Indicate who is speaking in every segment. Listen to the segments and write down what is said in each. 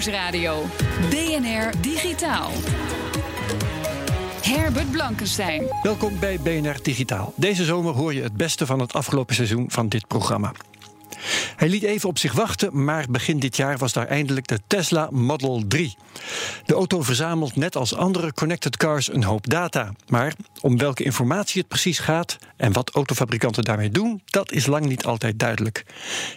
Speaker 1: Nieuwsradio. DNR Digitaal. Herbert Blankenstein.
Speaker 2: Welkom bij BNR Digitaal. Deze zomer hoor je het beste van het afgelopen seizoen van dit programma. Hij liet even op zich wachten, maar begin dit jaar was daar eindelijk de Tesla Model 3. De auto verzamelt net als andere connected cars een hoop data. Maar om welke informatie het precies gaat en wat autofabrikanten daarmee doen, dat is lang niet altijd duidelijk.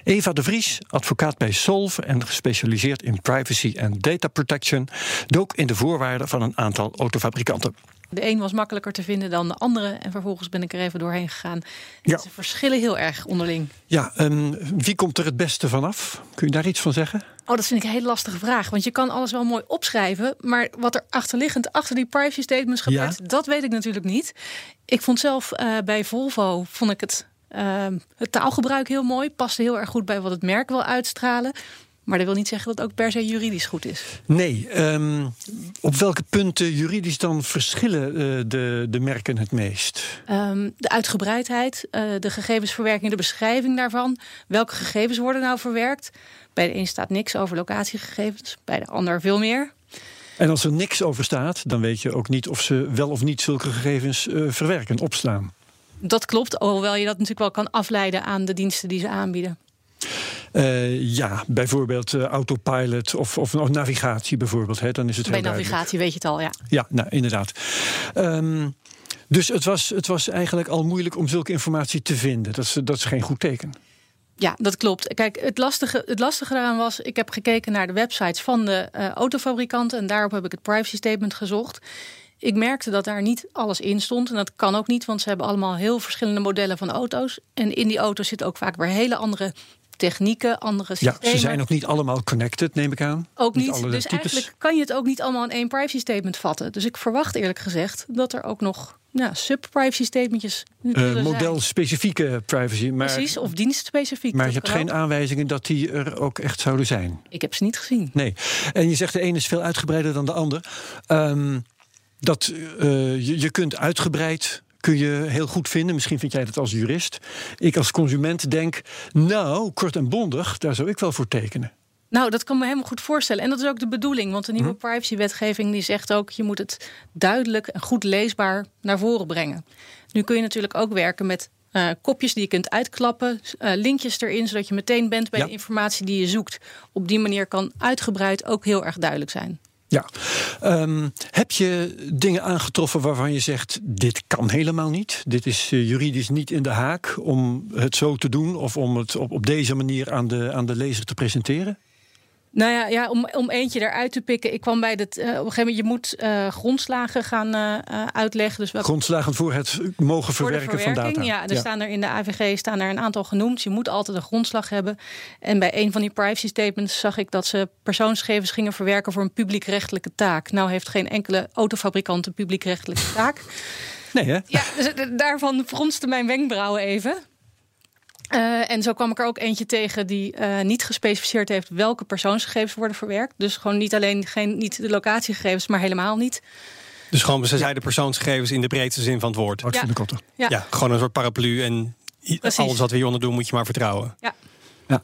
Speaker 2: Eva de Vries, advocaat bij Solve en gespecialiseerd in privacy en data protection, dook in de voorwaarden van een aantal autofabrikanten.
Speaker 3: De een was makkelijker te vinden dan de andere. En vervolgens ben ik er even doorheen gegaan.
Speaker 2: Ja.
Speaker 3: Ze verschillen heel erg onderling.
Speaker 2: Ja, um, wie komt er het beste vanaf? Kun je daar iets van zeggen?
Speaker 3: Oh, dat vind ik een hele lastige vraag. Want je kan alles wel mooi opschrijven. Maar wat er achterliggend achter die privacy statements gebeurt, ja. dat weet ik natuurlijk niet. Ik vond zelf uh, bij Volvo vond ik het, uh, het taalgebruik heel mooi. Paste heel erg goed bij wat het merk wil uitstralen. Maar dat wil niet zeggen dat het ook per se juridisch goed is.
Speaker 2: Nee. Um, op welke punten juridisch dan verschillen uh, de, de merken het meest?
Speaker 3: Um, de uitgebreidheid, uh, de gegevensverwerking, de beschrijving daarvan. Welke gegevens worden nou verwerkt? Bij de een staat niks over locatiegegevens, bij de ander veel meer.
Speaker 2: En als er niks over staat, dan weet je ook niet of ze wel of niet zulke gegevens uh, verwerken, opslaan.
Speaker 3: Dat klopt, alhoewel je dat natuurlijk wel kan afleiden aan de diensten die ze aanbieden.
Speaker 2: Uh, ja, bijvoorbeeld uh, autopilot of, of, of, navigatie bijvoorbeeld. Hè, dan is het
Speaker 3: Bij navigatie weet je het al, ja.
Speaker 2: Ja, nou, inderdaad. Um, dus het was, het was eigenlijk al moeilijk om zulke informatie te vinden. Dat is, dat is geen goed teken.
Speaker 3: Ja, dat klopt. Kijk, het lastige, het lastige eraan was... ik heb gekeken naar de websites van de uh, autofabrikanten... en daarop heb ik het privacy statement gezocht. Ik merkte dat daar niet alles in stond. En dat kan ook niet, want ze hebben allemaal heel verschillende modellen van auto's. En in die auto's zitten ook vaak weer hele andere technieken, andere systemen.
Speaker 2: Ja, ze zijn ook niet allemaal connected, neem ik aan.
Speaker 3: Ook niet.
Speaker 2: niet
Speaker 3: dus
Speaker 2: types.
Speaker 3: eigenlijk kan je het ook niet allemaal in één privacy statement vatten. Dus ik verwacht eerlijk gezegd dat er ook nog ja, sub-privacy statementjes
Speaker 2: uh, Model-specifieke privacy. Maar,
Speaker 3: Precies, of dienstspecifiek.
Speaker 2: Maar je hebt geen aanwijzingen dat die er ook echt zouden zijn?
Speaker 3: Ik heb ze niet gezien.
Speaker 2: Nee. En je zegt de ene is veel uitgebreider dan de ander. Um, dat uh, je, je kunt uitgebreid kun je heel goed vinden. Misschien vind jij dat als jurist. Ik als consument denk, nou, kort en bondig, daar zou ik wel voor tekenen.
Speaker 3: Nou, dat kan me helemaal goed voorstellen. En dat is ook de bedoeling. Want de nieuwe hm. privacywetgeving die zegt ook... je moet het duidelijk en goed leesbaar naar voren brengen. Nu kun je natuurlijk ook werken met uh, kopjes die je kunt uitklappen. Uh, linkjes erin, zodat je meteen bent bij ja. de informatie die je zoekt. Op die manier kan uitgebreid ook heel erg duidelijk zijn.
Speaker 2: Ja. Um, heb je dingen aangetroffen waarvan je zegt: dit kan helemaal niet? Dit is uh, juridisch niet in de haak om het zo te doen of om het op, op deze manier aan de, aan de lezer te presenteren?
Speaker 3: Nou ja, ja om, om eentje eruit te pikken. Ik kwam bij het. Uh, op een gegeven moment, je moet uh, grondslagen gaan uh, uitleggen. Dus welke,
Speaker 2: grondslagen voor het mogen verwerken
Speaker 3: van
Speaker 2: data.
Speaker 3: Ja, er ja. staan er in de AVG staan er een aantal genoemd. Je moet altijd een grondslag hebben. En bij een van die privacy statements zag ik dat ze persoonsgegevens gingen verwerken voor een publiekrechtelijke taak. Nou heeft geen enkele autofabrikant een publiekrechtelijke taak.
Speaker 2: Nee, hè?
Speaker 3: Ja, dus daarvan fronste mijn wenkbrauwen even. Uh, en zo kwam ik er ook eentje tegen die uh, niet gespecificeerd heeft welke persoonsgegevens worden verwerkt. Dus gewoon niet alleen geen, niet de locatiegegevens, maar helemaal niet.
Speaker 4: Dus gewoon, ze zeiden persoonsgegevens in de breedste zin van het woord.
Speaker 2: De kotter.
Speaker 4: Ja. ja, gewoon een soort paraplu en Precies. alles wat we hieronder doen moet je maar vertrouwen.
Speaker 3: Ja.
Speaker 2: Ja,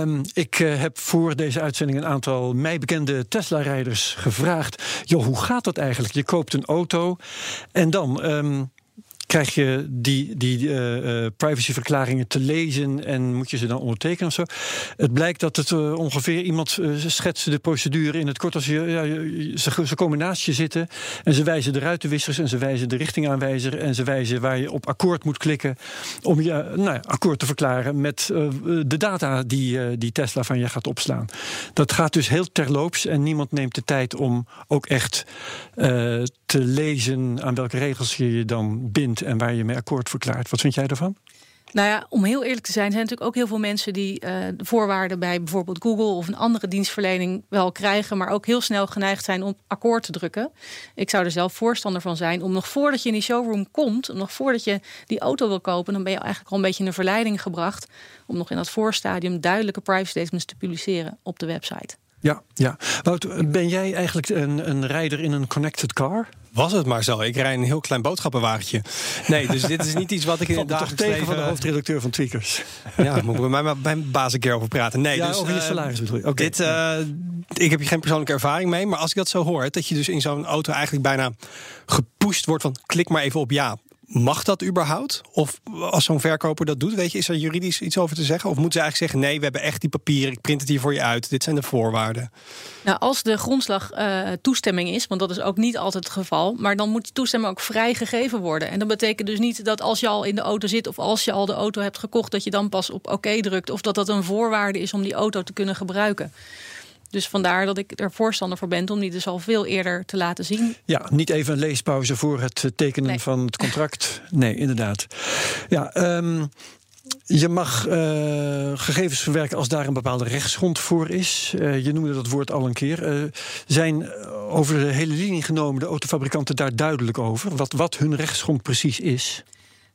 Speaker 2: um, ik uh, heb voor deze uitzending een aantal mij bekende Tesla-rijders gevraagd. Joh, hoe gaat dat eigenlijk? Je koopt een auto en dan. Um, krijg je die, die uh, uh, privacyverklaringen te lezen en moet je ze dan ondertekenen of zo. Het blijkt dat het uh, ongeveer iemand schetste de procedure in het kort als je, ja, ze, ze, komen naast je zitten en ze wijzen de ruitenwissers en ze wijzen de richtingaanwijzer en ze wijzen waar je op akkoord moet klikken om je nou akkoord te verklaren met de data die, die Tesla van je gaat opslaan. Dat gaat dus heel terloops en niemand neemt de tijd om ook echt te lezen aan welke regels je je dan bindt en waar je mee akkoord verklaart. Wat vind jij daarvan?
Speaker 3: Nou ja, om heel eerlijk te zijn, zijn natuurlijk ook heel veel mensen die uh, de voorwaarden bij bijvoorbeeld Google of een andere dienstverlening wel krijgen, maar ook heel snel geneigd zijn om akkoord te drukken. Ik zou er zelf voorstander van zijn om nog voordat je in die showroom komt, nog voordat je die auto wil kopen, dan ben je eigenlijk al een beetje in een verleiding gebracht om nog in dat voorstadium duidelijke privacy statements te publiceren op de website.
Speaker 2: Ja, ja. Wout, ben jij eigenlijk een, een rijder in een connected car?
Speaker 4: Was het maar zo. Ik rij een heel klein boodschappenwagentje. Nee, dus dit is niet iets wat ik in het dagelijks
Speaker 2: tegen
Speaker 4: leven...
Speaker 2: van de hoofdredacteur van Tweakers.
Speaker 4: Ja, moet ik met mijn baas een keer over praten. Nee,
Speaker 2: ja,
Speaker 4: dus,
Speaker 2: over je
Speaker 4: uh,
Speaker 2: salaris bedoel je. Okay.
Speaker 4: Dit, uh, ik heb hier geen persoonlijke ervaring mee. Maar als ik dat zo hoor, dat je dus in zo'n auto eigenlijk bijna gepusht wordt van... klik maar even op ja. Mag dat überhaupt? Of als zo'n verkoper dat doet, weet je, is er juridisch iets over te zeggen? Of moeten ze eigenlijk zeggen: nee, we hebben echt die papieren, ik print het hier voor je uit. Dit zijn de voorwaarden.
Speaker 3: Nou, als de grondslag uh, toestemming is, want dat is ook niet altijd het geval, maar dan moet die toestemming ook vrijgegeven worden. En dat betekent dus niet dat als je al in de auto zit of als je al de auto hebt gekocht, dat je dan pas op oké drukt of dat dat een voorwaarde is om die auto te kunnen gebruiken. Dus vandaar dat ik er voorstander voor ben om die dus al veel eerder te laten zien.
Speaker 2: Ja, niet even een leespauze voor het tekenen nee. van het contract. Nee, inderdaad. Ja, um, je mag uh, gegevens verwerken als daar een bepaalde rechtsgrond voor is. Uh, je noemde dat woord al een keer. Uh, zijn over de hele linie genomen de autofabrikanten daar duidelijk over? Wat, wat hun rechtsgrond precies is?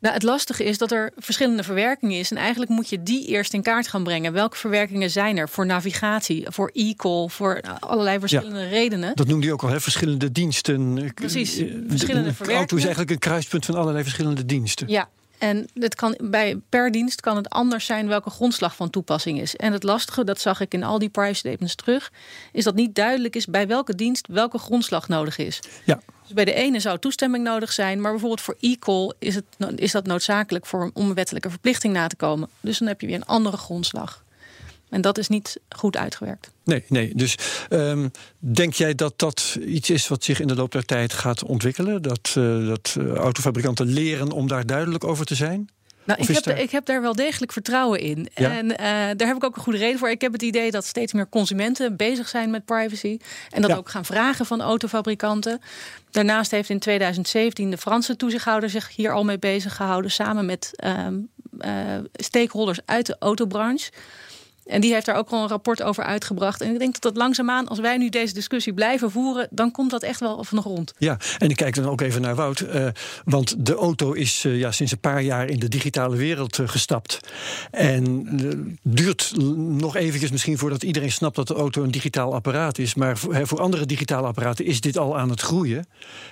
Speaker 3: Nou, het lastige is dat er verschillende verwerkingen is. En eigenlijk moet je die eerst in kaart gaan brengen. Welke verwerkingen zijn er voor navigatie, voor e-call, voor allerlei verschillende
Speaker 2: ja,
Speaker 3: redenen?
Speaker 2: Dat noemde je ook al, hè? verschillende diensten.
Speaker 3: Precies,
Speaker 2: de,
Speaker 3: verschillende
Speaker 2: de,
Speaker 3: verwerkingen.
Speaker 2: Auto is eigenlijk een kruispunt van allerlei verschillende diensten.
Speaker 3: Ja, en het kan, bij, per dienst kan het anders zijn welke grondslag van toepassing is. En het lastige, dat zag ik in al die privacy statements terug, is dat niet duidelijk is bij welke dienst welke grondslag nodig is.
Speaker 2: Ja.
Speaker 3: Dus bij de ene zou toestemming nodig zijn, maar bijvoorbeeld voor e-call is, het, is dat noodzakelijk voor, om een wettelijke verplichting na te komen. Dus dan heb je weer een andere grondslag. En dat is niet goed uitgewerkt.
Speaker 2: Nee, nee. Dus um, denk jij dat dat iets is wat zich in de loop der tijd gaat ontwikkelen? Dat, uh, dat uh, autofabrikanten leren om daar duidelijk over te zijn?
Speaker 3: Nou, ik heb, daar... ik heb, daar wel degelijk vertrouwen in.
Speaker 2: Ja?
Speaker 3: En uh, daar heb ik ook een goede reden voor. Ik heb het idee dat steeds meer consumenten bezig zijn met privacy. En dat
Speaker 2: Ja.
Speaker 3: ook gaan vragen van autofabrikanten. Daarnaast heeft in 2017 de Franse toezichthouder zich hier al mee bezig gehouden. Samen met ehm, eh, stakeholders uit de autobranche. En die heeft daar ook al een rapport over uitgebracht. En ik denk dat dat langzaamaan, als wij nu deze discussie blijven voeren, dan komt dat echt wel van de grond.
Speaker 2: Ja, en ik kijk dan ook even naar Wout. eh, want de auto is eh, ja, sinds een paar jaar in de digitale wereld eh, gestapt. En duurt nog eventjes misschien voordat iedereen snapt dat de auto een digitaal apparaat is. Maar voor, hè, voor andere digitale apparaten is dit al aan het groeien.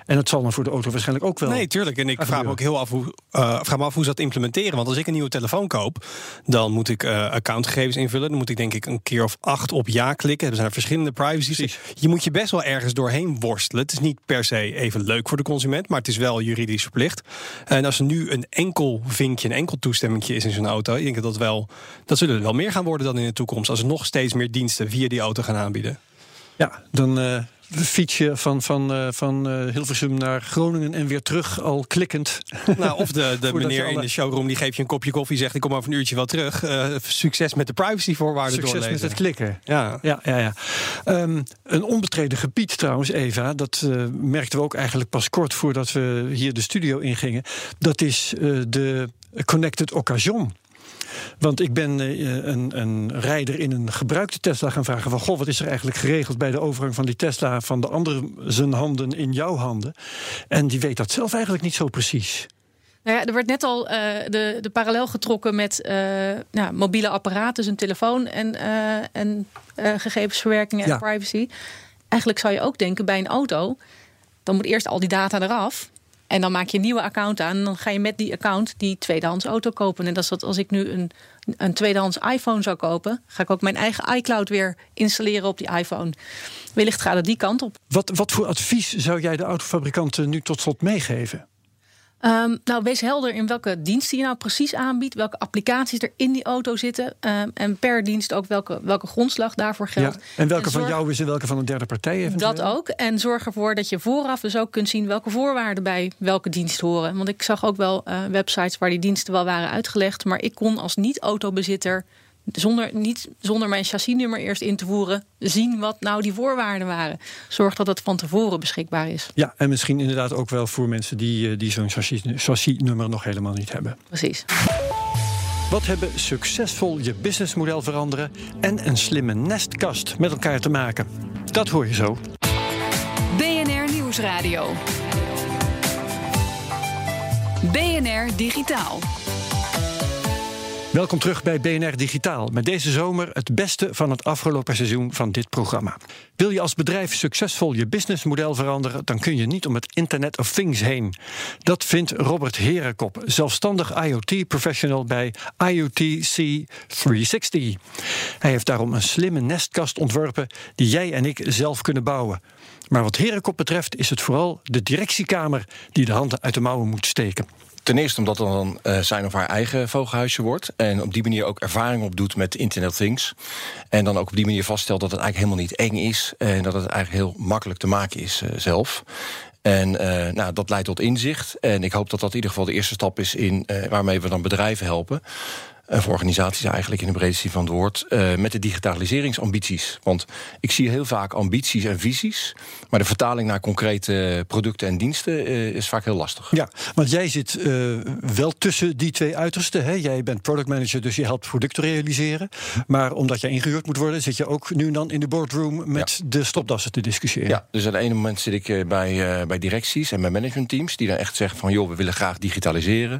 Speaker 2: En het zal dan voor de auto waarschijnlijk ook wel.
Speaker 4: Nee, tuurlijk. En ik vraag me ook heel af hoe, eh, vraag me af hoe ze dat implementeren. Want als ik een nieuwe telefoon koop, dan moet ik eh, accountgegevens invullen. Dan moet ik denk ik een keer of acht op ja klikken. Er zijn verschillende privacy. Je moet je best wel ergens doorheen worstelen. Het is niet per se even leuk voor de consument, maar het is wel juridisch verplicht. En als er nu een enkel vinkje, een enkel toestemmingje is in zo'n auto, ik denk dat dat wel, dat zullen er wel meer gaan worden dan in de toekomst. Als er nog steeds meer diensten via die auto gaan aanbieden.
Speaker 2: Ja, dan eh fiets je van, van, eh, van eh, Hilversum naar Groningen en weer terug al klikkend.
Speaker 4: Nou, of de, de meneer in de showroom die geeft je een kopje koffie, zegt ik kom over een uurtje wel terug. Eh, succes met de privacyvoorwaarden
Speaker 2: Succes
Speaker 4: doorlezen.
Speaker 2: met het klikken.
Speaker 4: Ja.
Speaker 2: Ja, ja, ja. Ehm, een onbetreden gebied trouwens, Eva, dat merkten we ook eigenlijk pas kort voordat we hier de studio ingingen. Dat is de Connected Occasion. Want ik ben eh, een, een rijder in een gebruikte Tesla gaan vragen van... goh, wat is er eigenlijk geregeld bij de overgang van die Tesla... van de andere zijn handen in jouw handen? En die weet dat zelf eigenlijk niet zo precies.
Speaker 3: Nou ja, er werd net al eh, de, de parallel getrokken met nou, mobiele apparaten, dus een telefoon en, eh, en gegevensverwerking en
Speaker 2: Ja.
Speaker 3: privacy. Eigenlijk zou je ook denken bij een auto, dan moet eerst al die data eraf. En dan maak je een nieuwe account aan. En dan ga je met die account die tweedehands auto kopen. En dat is dat als ik nu een, een tweedehands iPhone zou kopen, ga ik ook mijn eigen iCloud weer installeren op die iPhone. Wellicht gaat het die kant op.
Speaker 2: Wat, wat voor advies zou jij de autofabrikanten nu tot slot meegeven?
Speaker 3: Ehm, nou, wees helder in welke diensten je nou precies aanbiedt, welke applicaties er in die auto zitten. ehm, en per dienst ook welke, welke grondslag daarvoor geldt.
Speaker 2: Ja. En welke
Speaker 3: En
Speaker 2: van jou is en welke van een derde partij eventueel?
Speaker 3: Dat ook. En zorg ervoor dat je vooraf dus ook kunt zien welke voorwaarden bij welke dienst horen. Want ik zag ook wel eh, websites waar die diensten wel waren uitgelegd. Maar ik kon als niet-autobezitter, zonder, niet, zonder mijn chassisnummer eerst in te voeren, zien wat nou die voorwaarden waren. Zorg dat het van tevoren beschikbaar is.
Speaker 2: Ja, en misschien inderdaad ook wel voor mensen die, eh, die zo'n chassis- chassisnummer nog helemaal niet hebben.
Speaker 3: Precies.
Speaker 2: Wat hebben succesvol je businessmodel veranderen en een slimme nestkast met elkaar te maken? Dat hoor je zo.
Speaker 1: BNR Nieuwsradio. BNR Digitaal.
Speaker 2: Welkom terug bij BNR Digitaal. Met deze zomer het beste van het afgelopen seizoen van dit programma. Wil je als bedrijf succesvol je businessmodel veranderen, dan kun je niet om het Internet of Things heen. Dat vindt Robert Herenkop, zelfstandig IoT-professional bij IoT C360. Hij heeft daarom een slimme nestkast ontworpen die jij en ik zelf kunnen bouwen. Maar wat Herenkop betreft is het vooral de directiekamer die de handen uit de mouwen moet steken.
Speaker 5: Ten eerste omdat het dan uh, zijn of haar eigen vogelhuisje wordt. En op die manier ook ervaring opdoet met Internet Things. En dan ook op die manier vaststelt dat het eigenlijk helemaal niet eng is. En dat het eigenlijk heel makkelijk te maken is uh, zelf. En uh, nou, dat leidt tot inzicht. En ik hoop dat dat in ieder geval de eerste stap is in waarmee we dan bedrijven helpen. En voor organisaties eigenlijk in de breedste zin van het woord, uh, met de digitaliseringsambities. Want ik zie heel vaak ambities en visies, maar de vertaling naar concrete producten en diensten uh, is vaak heel lastig.
Speaker 2: Ja, want jij zit uh, wel tussen die twee uitersten. Hè? Jij bent product manager, dus je helpt producten realiseren. Maar omdat jij ingehuurd moet worden, zit je ook nu en dan in de boardroom met ja. de stopdassen te discussiëren.
Speaker 5: Ja, dus aan het ene moment zit ik bij, bij directies en bij managementteams die dan echt zeggen van joh, we willen graag digitaliseren.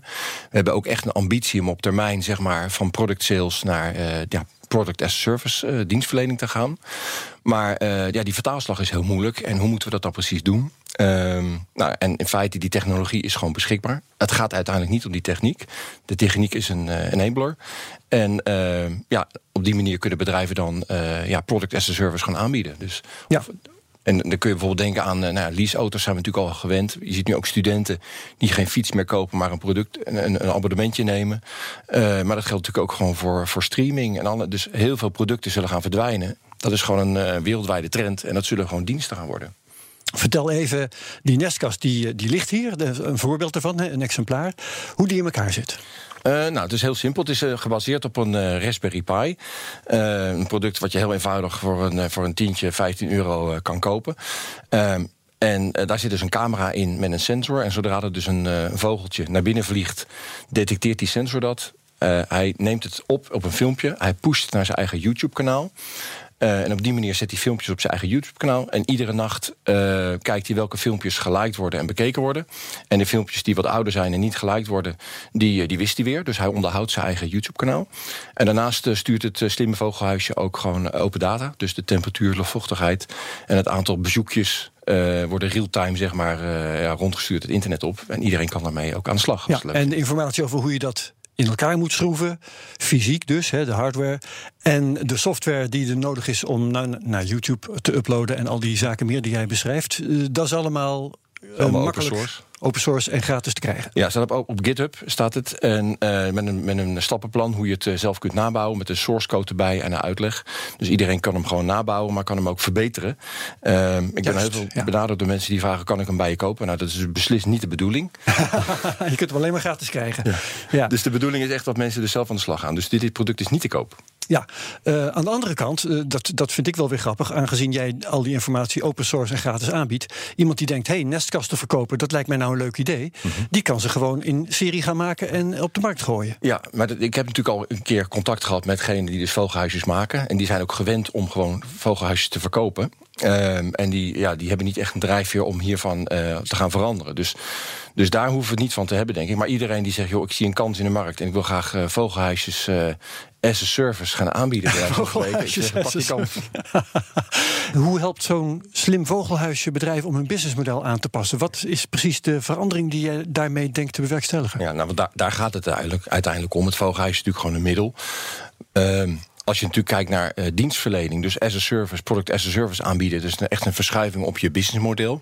Speaker 5: We hebben ook echt een ambitie om op termijn, zeg maar van product sales naar uh, ja, product as service uh, dienstverlening te gaan. Maar uh, ja, die vertaalslag is heel moeilijk. En hoe moeten we dat dan precies doen? Um, nou, en in feite, die technologie is gewoon beschikbaar. Het gaat uiteindelijk niet om die techniek. De techniek is een uh, enabler. En ja, op die manier kunnen bedrijven dan ja, product as a service gaan aanbieden. Dus
Speaker 2: ja.
Speaker 5: Of, en dan kun je bijvoorbeeld denken aan nou ja, leaseauto's, zijn we natuurlijk al gewend. Je ziet nu ook studenten die geen fiets meer kopen, maar een product, een, een abonnementje nemen. Uh, maar dat geldt natuurlijk ook gewoon voor, voor streaming en alle. Dus heel veel producten zullen gaan verdwijnen. Dat is gewoon een uh, wereldwijde trend en dat zullen gewoon diensten gaan worden.
Speaker 2: Vertel even, die nestkast die, die ligt hier, een voorbeeld ervan, een exemplaar, hoe die in elkaar zit.
Speaker 5: Uh, nou, het is heel simpel. Het is uh, gebaseerd op een uh, Raspberry Pi. een product wat je heel eenvoudig voor een, voor een tientje, 15 euro kan kopen. Ehm, en daar zit dus een camera in met een sensor. En zodra er dus een vogeltje naar binnen vliegt, detecteert die sensor dat. hij neemt het op op een filmpje. Hij pusht naar zijn eigen YouTube-kanaal. Uh, en op die manier zet hij filmpjes op zijn eigen YouTube-kanaal. En iedere nacht uh, kijkt hij welke filmpjes geliked worden en bekeken worden. En de filmpjes die wat ouder zijn en niet geliked worden, die, die wist hij weer. Dus hij onderhoudt zijn eigen YouTube-kanaal. En daarnaast stuurt het slimme vogelhuisje ook gewoon open data. Dus de temperatuur, luchtvochtigheid en het aantal bezoekjes uh, worden real-time zeg maar, uh, ja, rondgestuurd het internet op. En iedereen kan daarmee ook aan de slag.
Speaker 2: Ja, en informatie over hoe je dat in elkaar moet schroeven. Fysiek dus, hè, de hardware. En de software die er nodig is om naar, naar YouTube te uploaden... en al die zaken meer die jij beschrijft. Uh, dat is allemaal,
Speaker 5: allemaal open source
Speaker 2: open source en gratis te krijgen.
Speaker 5: Ja, staat op, op GitHub staat het. En uh, met, een, met een stappenplan hoe je het uh, zelf kunt nabouwen. Met een source code erbij en een uitleg. Dus iedereen kan hem gewoon nabouwen, maar kan hem ook verbeteren. Uh, ik ben heel veel ja. benaderd door mensen die vragen: kan ik hem bij je kopen? Nou, dat is beslist niet de bedoeling.
Speaker 2: je kunt hem alleen maar gratis krijgen.
Speaker 5: Ja. ja. Dus de bedoeling is echt dat mensen er zelf aan de slag gaan. Dus dit, dit product is niet te koop.
Speaker 2: Ja, uh, aan de andere kant, uh, dat, dat vind ik wel weer grappig, aangezien jij al die informatie open source en gratis aanbiedt. Iemand die denkt, hé, hey, nestkasten verkopen, dat lijkt mij nou een leuk idee. Mm -hmm. Die kan ze gewoon in serie gaan maken en op de markt gooien.
Speaker 5: Ja, maar ik heb natuurlijk al een keer contact gehad met degenen die dus vogelhuisjes maken. En die zijn ook gewend om gewoon vogelhuisjes te verkopen. Um, en die, ja, die hebben niet echt een drijfveer om hiervan uh, te gaan veranderen. Dus, dus daar hoeven we het niet van te hebben, denk ik. Maar iedereen die zegt, joh, ik zie een kans in de markt... en ik wil graag uh, vogelhuisjes uh, as a service gaan aanbieden.
Speaker 2: Vogelhuisjes as a service. Hoe helpt zo'n slim vogelhuisje bedrijf om hun businessmodel aan te passen? Wat is precies de verandering die je daarmee denkt te bewerkstelligen?
Speaker 5: Ja, nou, daar, daar gaat het uiteindelijk, uiteindelijk om. Het vogelhuisje is natuurlijk gewoon een middel. Um, als je natuurlijk kijkt naar uh, dienstverlening, dus as a service, product as a service aanbieden, dus echt een verschuiving op je businessmodel.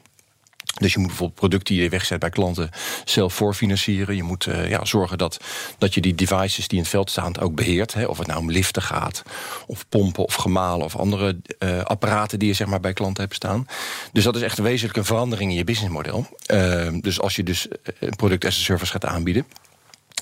Speaker 5: Dus je moet bijvoorbeeld producten die je wegzet bij klanten zelf voorfinancieren. Je moet uh, ja, zorgen dat, dat je die devices die in het veld staan ook beheert. Hè, of het nou om liften gaat, of pompen, of gemalen, of andere uh, apparaten die je zeg maar, bij klanten hebt staan. Dus dat is echt een wezenlijke verandering in je businessmodel. Uh, dus als je dus een product as a service gaat aanbieden.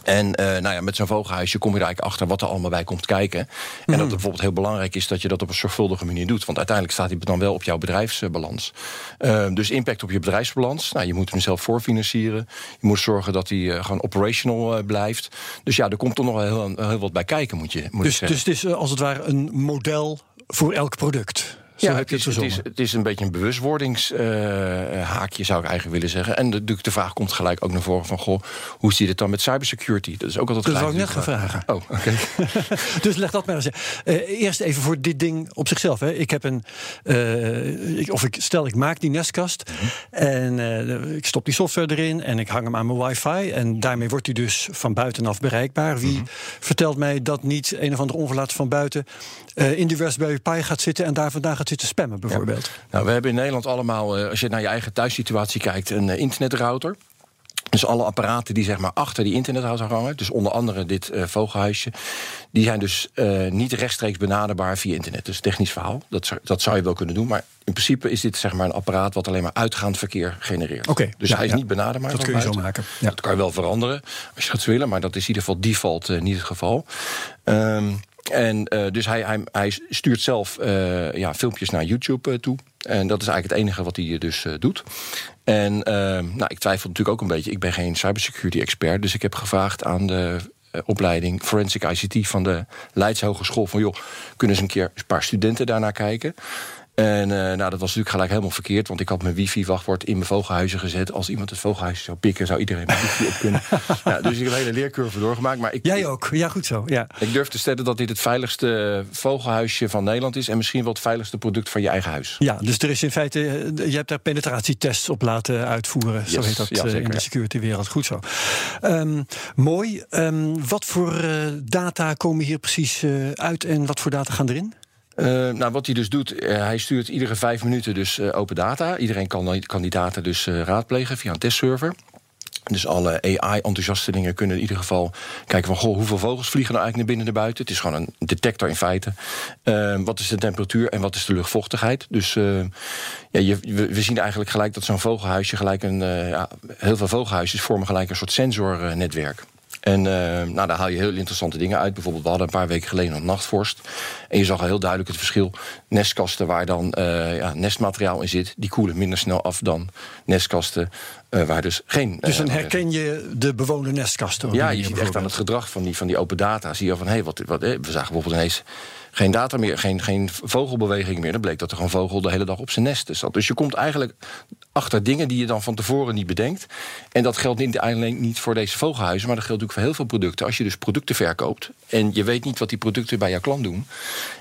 Speaker 5: En uh, nou ja, met zo'n vogelhuisje kom je er eigenlijk achter wat er allemaal bij komt kijken. En
Speaker 2: Mhm.
Speaker 5: dat het bijvoorbeeld heel belangrijk is dat je dat op een zorgvuldige manier doet. Want uiteindelijk staat hij dan wel op jouw bedrijfsbalans. Uh, dus impact op je bedrijfsbalans. Nou, je moet hem zelf voorfinancieren. Je moet zorgen dat hij uh, gewoon operational blijft. Dus ja, er komt toch nog heel, heel wat bij kijken, moet je moet
Speaker 2: dus, dus het is als het ware een model voor elk product. Zo
Speaker 5: ja,
Speaker 2: heb je
Speaker 5: het,
Speaker 2: het,
Speaker 5: is, het, is, het is een beetje een bewustwordingshaakje, zou ik eigenlijk willen zeggen. En de, de vraag komt gelijk ook naar voren van... Goh, hoe zit het dan met cybersecurity? Dat is ook altijd
Speaker 2: Dat
Speaker 5: gelijk.
Speaker 2: zou ik net gaan vragen.
Speaker 5: Oh, oké.
Speaker 2: dus leg dat maar eens. Uh, eerst even voor dit ding op zichzelf. Hè. Ik heb een... Uh, ik, of ik stel, ik maak die nestkast. Mm -hmm. En uh, ik stop die software erin en ik hang hem aan mijn wifi. En daarmee wordt hij dus van buitenaf bereikbaar. Wie mm -hmm. vertelt mij dat niet een of andere onverlaat van buiten... Uh, in de Raspberry Pi gaat zitten en daar vandaan gaat zitten spammen, bijvoorbeeld.
Speaker 5: Ja. Nou, we hebben in Nederland allemaal, uh, als je naar je eigen thuissituatie kijkt, een uh, internetrouter. Dus alle apparaten die zeg maar achter die internetrouter hangen, dus onder andere dit uh, vogelhuisje, die zijn dus uh, niet rechtstreeks benaderbaar via internet. Dus technisch verhaal, dat zou, dat zou je wel kunnen doen. Maar in principe is dit zeg maar een apparaat wat alleen maar uitgaand verkeer genereert.
Speaker 2: Okay,
Speaker 5: dus
Speaker 2: ja,
Speaker 5: hij is
Speaker 2: ja.
Speaker 5: niet benaderbaar.
Speaker 2: Dat kun je
Speaker 5: buiten.
Speaker 2: zo maken. Ja.
Speaker 5: Dat kan je wel veranderen als je dat willen, maar dat is in ieder geval default uh, niet het geval. Um, en uh, dus hij, hij, hij, stuurt zelf uh, ja, filmpjes naar YouTube uh, toe. En dat is eigenlijk het enige wat hij dus doet. En nou, ik twijfel natuurlijk ook een beetje. Ik ben geen cybersecurity expert. Dus ik heb gevraagd aan de opleiding Forensic ICT van de Leids Hogeschool... van joh, kunnen ze een keer een paar studenten daarnaar kijken... En uh, nou, dat was natuurlijk gelijk helemaal verkeerd. Want ik had mijn wifi-wachtwoord in mijn vogelhuizen gezet. Als iemand het vogelhuisje zou pikken, zou iedereen mijn wifi op kunnen. dus ik heb een hele leercurve doorgemaakt. Maar ik,
Speaker 2: Jij ook? Ja, goed zo. Ja.
Speaker 5: Ik durf te stellen dat dit het veiligste vogelhuisje van Nederland is. En misschien wel het veiligste product van je eigen huis.
Speaker 2: Ja, dus er is in feite... Je hebt daar penetratietests op laten uitvoeren. Yes, zo heet dat
Speaker 5: ja, zeker,
Speaker 2: in de security-wereld. Goed zo. Um, mooi. Um, wat voor data komen hier precies uit en wat voor data gaan erin?
Speaker 5: Uh, nou, wat hij dus doet, uh, hij stuurt iedere vijf minuten dus uh, open data. Iedereen kan, kan die data dus raadplegen via een testserver. Dus alle AI-enthousiastelingen kunnen in ieder geval kijken van... Goh, hoeveel vogels vliegen nou eigenlijk naar binnen en naar buiten. Het is gewoon een detector in feite. Wat is de temperatuur en wat is de luchtvochtigheid? Dus ja, je, we, zien eigenlijk gelijk dat zo'n vogelhuisje... gelijk een, ja, heel veel vogelhuisjes vormen gelijk een soort sensornetwerk. En uh, nou, daar haal je heel interessante dingen uit. Bijvoorbeeld, we hadden een paar weken geleden een nachtvorst. En je zag heel duidelijk het verschil. Nestkasten waar dan uh, ja, nestmateriaal in zit... die koelen minder snel af dan nestkasten uh, waar dus geen...
Speaker 2: Dus dan herken je de bewoonde nestkasten?
Speaker 5: Ja, je ziet echt aan het gedrag van die, van die open data... zie je van, hé, hey, wat, wat, we zagen bijvoorbeeld ineens geen data meer, geen, geen vogelbeweging meer. Dan bleek dat er gewoon vogel de hele dag op zijn nest zat. Dus je komt eigenlijk achter dingen die je dan van tevoren niet bedenkt. En dat geldt niet alleen niet voor deze vogelhuizen... maar dat geldt ook voor heel veel producten. Als je dus producten verkoopt... en je weet niet wat die producten bij jouw klant doen...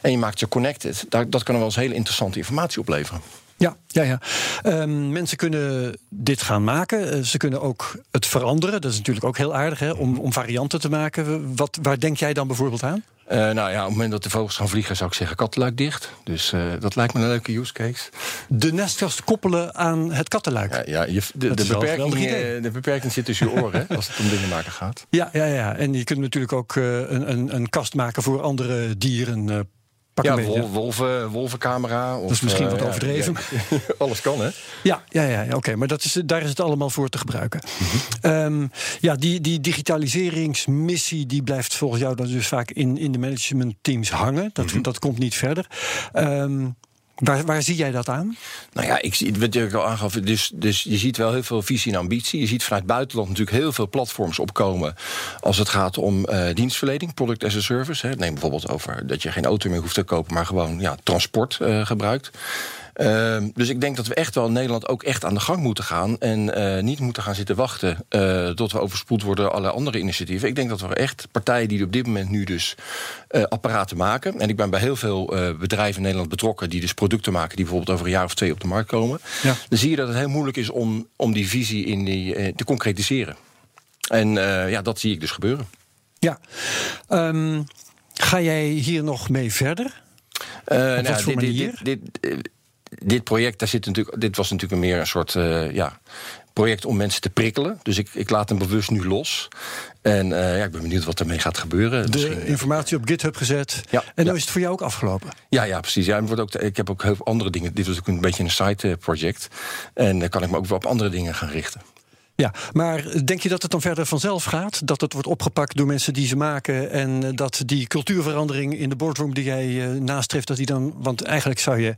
Speaker 5: en je maakt ze connected... dat, kan wel eens hele interessante informatie opleveren.
Speaker 2: Ja, ja, ja. Um, mensen kunnen dit gaan maken. Uh, ze kunnen ook het veranderen. Dat is natuurlijk ook heel aardig hè, om, om varianten te maken. Wat, waar denk jij dan bijvoorbeeld aan?
Speaker 5: Uh, nou ja, op het moment dat de vogels gaan vliegen, zou ik zeggen kattenluik dicht. Dus uh, dat lijkt me een leuke use case.
Speaker 2: De nestkast koppelen aan het kattenluik.
Speaker 5: Ja, ja je, de, de, beperking, de beperking zit tussen je oren hè, als het om dingen maken gaat.
Speaker 2: Ja, ja, ja. en je kunt natuurlijk ook uh, een, een, een kast maken voor andere dieren. Pak
Speaker 5: ja, wol, wolven, wolvencamera. Of,
Speaker 2: dat is misschien wat overdreven.
Speaker 5: Ja, alles kan, hè?
Speaker 2: Ja, ja, ja, oké. Maar dat is, daar is het allemaal voor te gebruiken. -hmm. um, ja, die, die digitaliseringsmissie die blijft volgens jou dan dus vaak in, in de managementteams hangen. Dat, mm -hmm. dat komt niet verder. Um, Waar, waar zie jij dat aan?
Speaker 5: Nou ja, ik zie wat ik al aangaf. Dus, dus je ziet wel heel veel visie en ambitie. Je ziet vanuit buitenland natuurlijk heel veel platforms opkomen. als het gaat om uh, dienstverlening, product as a service. Hè. Neem bijvoorbeeld over dat je geen auto meer hoeft te kopen, maar gewoon ja, transport uh, gebruikt. Uh, dus ik denk dat we echt wel in Nederland ook echt aan de gang moeten gaan. En uh, niet moeten gaan zitten wachten uh, tot we overspoeld worden door alle andere initiatieven. Ik denk dat we echt partijen die op dit moment nu dus apparaten maken. En ik ben bij heel veel bedrijven in Nederland betrokken die dus producten maken die bijvoorbeeld over een jaar of twee op de markt komen. Ja. Dan zie je dat het heel moeilijk is om, om die visie in die, te concretiseren. En ja, dat zie ik dus gebeuren.
Speaker 2: Ja. Um, ga jij hier nog mee verder?
Speaker 5: Uh, nou, dit, dit, dit, dit, project, daar zit natuurlijk, dit was natuurlijk meer een soort uh, ja, project om mensen te prikkelen. Dus ik, ik laat hem bewust nu los. En uh, ja, ik ben benieuwd wat ermee gaat gebeuren.
Speaker 2: De Misschien, informatie op GitHub gezet.
Speaker 5: Ja,
Speaker 2: en dan
Speaker 5: ja.
Speaker 2: is het voor jou ook afgelopen.
Speaker 5: Ja, ja precies. Ja, wordt ook, ik heb ook heel veel andere dingen. Dit was ook een beetje een side project. En dan kan ik me ook wel op andere dingen gaan richten.
Speaker 2: Ja, maar denk je dat het dan verder vanzelf gaat? Dat het wordt opgepakt door mensen die ze maken en eh, dat die cultuurverandering in de boardroom die jij uh, nastreeft, dat die dan. Want eigenlijk zou je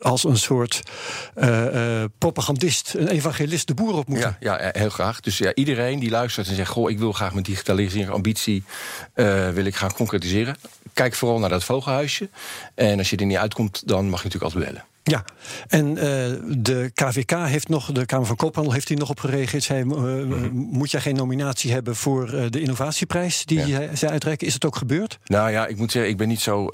Speaker 2: als een soort uh, propagandist, een evangelist, de boer op moeten.
Speaker 5: Ja, ja heel graag. Dus ja, iedereen die luistert en zegt: Goh, ik wil graag mijn digitalisering ambitie wil ik gaan concretiseren. Kijk vooral naar dat vogelhuisje. En als je er niet uitkomt, dan mag je natuurlijk altijd bellen.
Speaker 2: Ja, en uh, de KVK heeft nog, de Kamer van Koophandel heeft hier nog op gereageerd. Zij, uh, mm-hmm. Moet jij geen nominatie hebben voor uh, de innovatieprijs die ja. zij uitreiken? Is het ook gebeurd?
Speaker 5: Nou ja, ik moet zeggen, ik ben niet zo.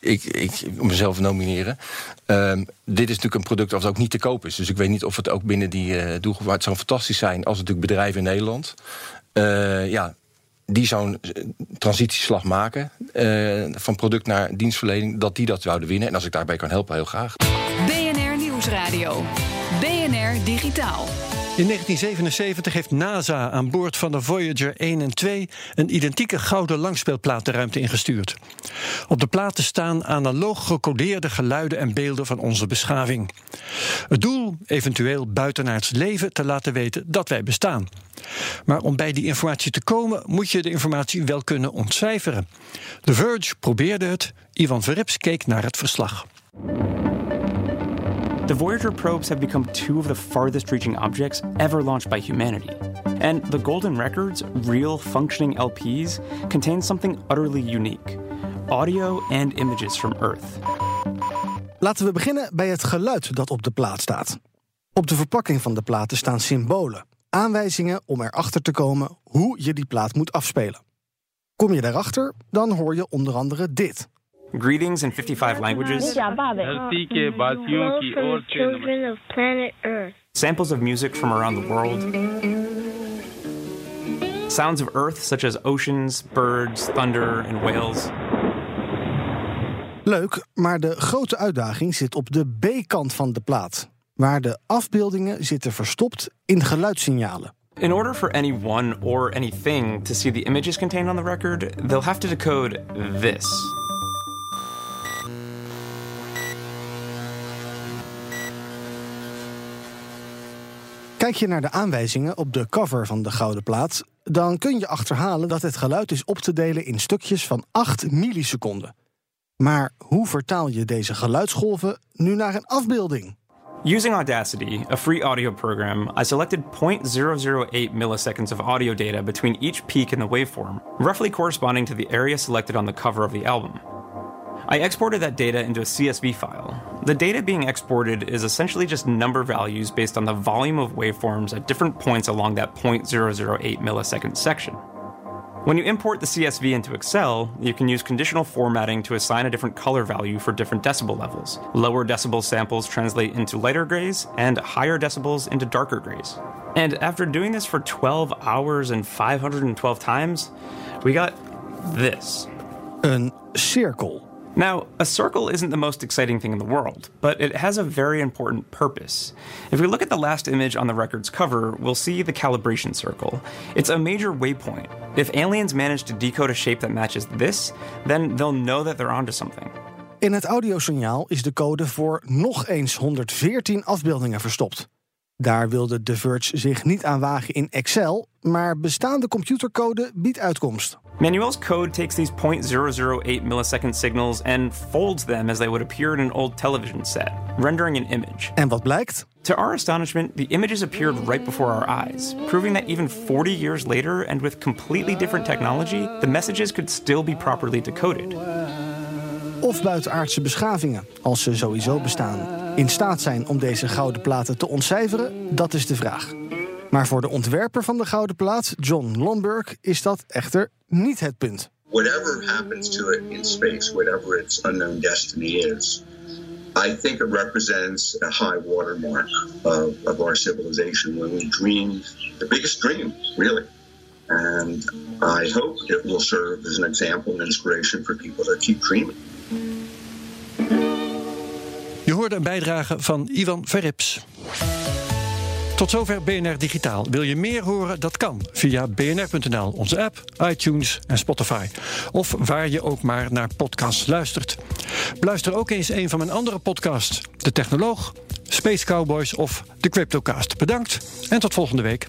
Speaker 5: ik, ik, ik mezelf nomineren. Ehm, dit is natuurlijk een product dat ook niet te koop is. Dus ik weet niet of het ook binnen die doelgroep. Het zou fantastisch zijn als het natuurlijk bedrijven in Nederland. ja, die zo'n transitieslag maken uh, van product naar dienstverlening, dat die dat zouden winnen. En als ik daarbij kan helpen, heel graag.
Speaker 1: BNR Nieuwsradio. BNR Digitaal.
Speaker 2: In 1977 heeft NASA aan boord van de Voyager 1 en 2 een identieke gouden langspeelplaat de ruimte ingestuurd. Op de platen staan analoog gecodeerde geluiden en beelden van onze beschaving. Het doel, eventueel buitenaards leven, te laten weten dat wij bestaan. Maar om bij die informatie te komen, moet je de informatie wel kunnen ontcijferen. The Verge probeerde het. Ivan Verrips keek naar het verslag.
Speaker 6: The Voyager probes have become two of the farthest reaching objects ever launched by humanity. And the Golden Record's real functioning LPs contain something utterly unique audio and images from Earth.
Speaker 7: Laten we beginnen bij het geluid dat op de plaat staat. Op de verpakking van de platen staan symbolen, aanwijzingen om erachter te komen hoe je die plaat moet afspelen. Kom je daarachter, dan hoor je onder andere dit.
Speaker 6: Greetings in 55 languages. Samples of music from around the world. Sounds of Earth, such as oceans, birds, thunder and whales.
Speaker 7: Leuk, maar de grote uitdaging zit op de B-kant van de plaat, waar de afbeeldingen zitten verstopt in geluidssignalen.
Speaker 6: In order for anyone or anything to see the images contained on the record, they'll have to decode this.
Speaker 7: Kijk je naar de aanwijzingen op de cover van de gouden plaat, dan kun je achterhalen dat het geluid is op te delen in stukjes van 8 milliseconden. Maar hoe vertaal je deze geluidsgolven nu naar een afbeelding?
Speaker 6: Using Audacity, a free audio program, I selected 0.008 milliseconds of audio data between each peak in the waveform, roughly corresponding to the area selected on the cover of the album. I exported that data into a CSV file. The data being exported is essentially just number values based on the volume of waveforms at different points along that 0.008 millisecond section. When you import the CSV into Excel, you can use conditional formatting to assign a different color value for different decibel levels. Lower decibel samples translate into lighter grays, and higher decibels into darker grays. And after doing this for 12 hours and 512 times, we got this.
Speaker 7: Een cirkel.
Speaker 6: Now, a circle isn't the most exciting thing in the world, but it has a very important purpose. If we look at the last image on the record's cover, we'll see the calibration circle. It's a major waypoint. If aliens manage to decode a shape that matches this, then they'll know that they're onto something.
Speaker 7: In het audiosignaal is de code voor nog eens 114 afbeeldingen verstopt. Daar wilde The Verge zich niet aan wagen in Excel, maar bestaande computercode biedt uitkomst.
Speaker 6: Manuel's code takes these 0.008 millisecond signals and folds them as they would appear in an old television set, rendering an image.
Speaker 7: En wat blijkt?
Speaker 6: To our astonishment, the images appeared right before our eyes, proving that even 40 years later and with completely different technology, the messages could still be properly decoded.
Speaker 7: Of buitenaardse beschavingen, als ze sowieso bestaan, in staat zijn om deze gouden platen te ontcijferen, dat is de vraag. Maar voor de ontwerper van de gouden plaat, John Lomberg, is dat echter niet het punt.
Speaker 8: Whatever happens to it in space, whatever its unknown destiny is, I think it represents a high watermark of, of our civilization when we dream the biggest dream, really. And I hope it will serve as an example and inspiration for people to keep dreaming.
Speaker 2: Hoorde een bijdrage van Ivan Verrips. Tot zover BNR Digitaal. Wil je meer horen? Dat kan via bnr.nl, onze app, iTunes en Spotify. Of waar je ook maar naar podcasts luistert. Beluister ook eens een van mijn andere podcasts, De Technoloog. Space Cowboys of de Cryptocast. Bedankt en tot volgende week.